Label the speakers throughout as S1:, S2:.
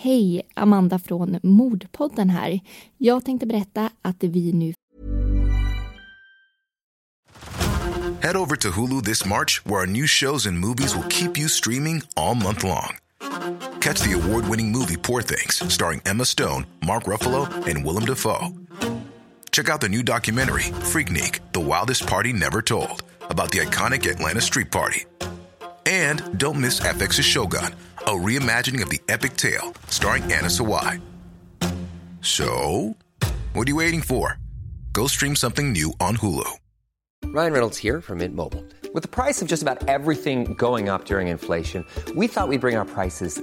S1: Hej, Amanda från Mordpodden här. Jag tänkte berätta att vi nu
S2: Head over to Hulu this March, where our new shows and movies will keep you streaming all month long. Catch the award winning movie Poor Things, starring Emma Stone, Mark Ruffalo, and Willem Dafoe. Check out the new documentary, Freaknik The Wildest Party Never Told, about the iconic Atlanta Street Party. And don't miss FX's Shogun, a reimagining of the epic tale, starring Anna Sawai. So, what are you waiting for? Go stream something new on Hulu.
S3: Ryan Reynolds here from Mint Mobile. With the price of just about everything going up during inflation, we thought we'd bring our prices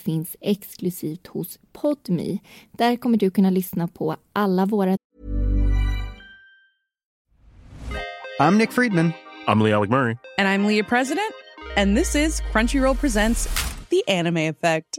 S1: finns exklusivt hos Podme. Där kommer du kunna lyssna på alla våra
S4: I'm Nick Friedman.
S5: I'm Lee Alec Murray.
S6: And I'm Leah President, and this is Crunchyroll Presents The Anime Effect.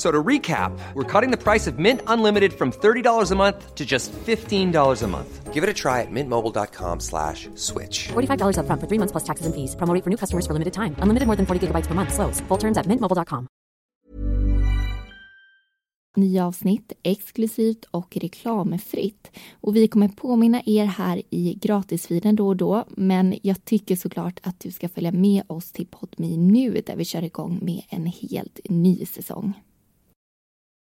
S3: So to recap, we're cutting the price of Mint Unlimited from $30 a month to just $15 a month. Give it a try at mintmobile.com slash switch.
S7: $45 upfront for three months plus taxes and fees. Promo for new customers for limited time. Unlimited more than 40 gigabytes per month. Slows. Full terms at mintmobile.com.
S1: nya avsnitt exklusivt och reklamfritt. Och vi kommer påminna er här i gratisfiden då och då, men jag tycker såklart att du ska följa med oss till Podme nu där vi kör igång med en helt ny säsong.